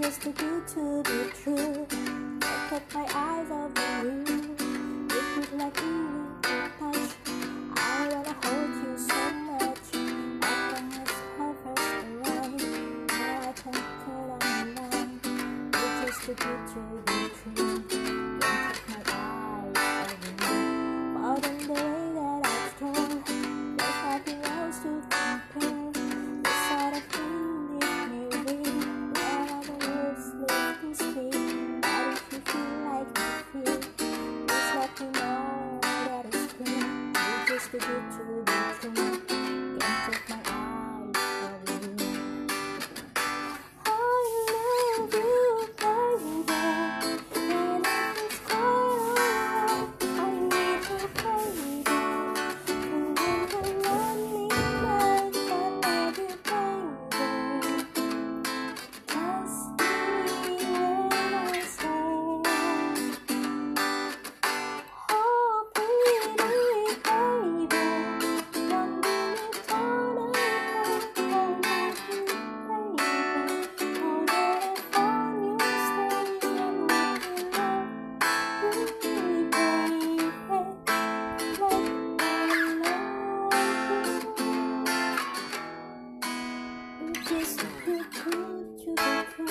just too good to be true. I kept my eyes off you. It feels like you touch. I wanna hold you so much. I promise how first around. Now I can turn on the line. You're just too good to be true.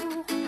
you.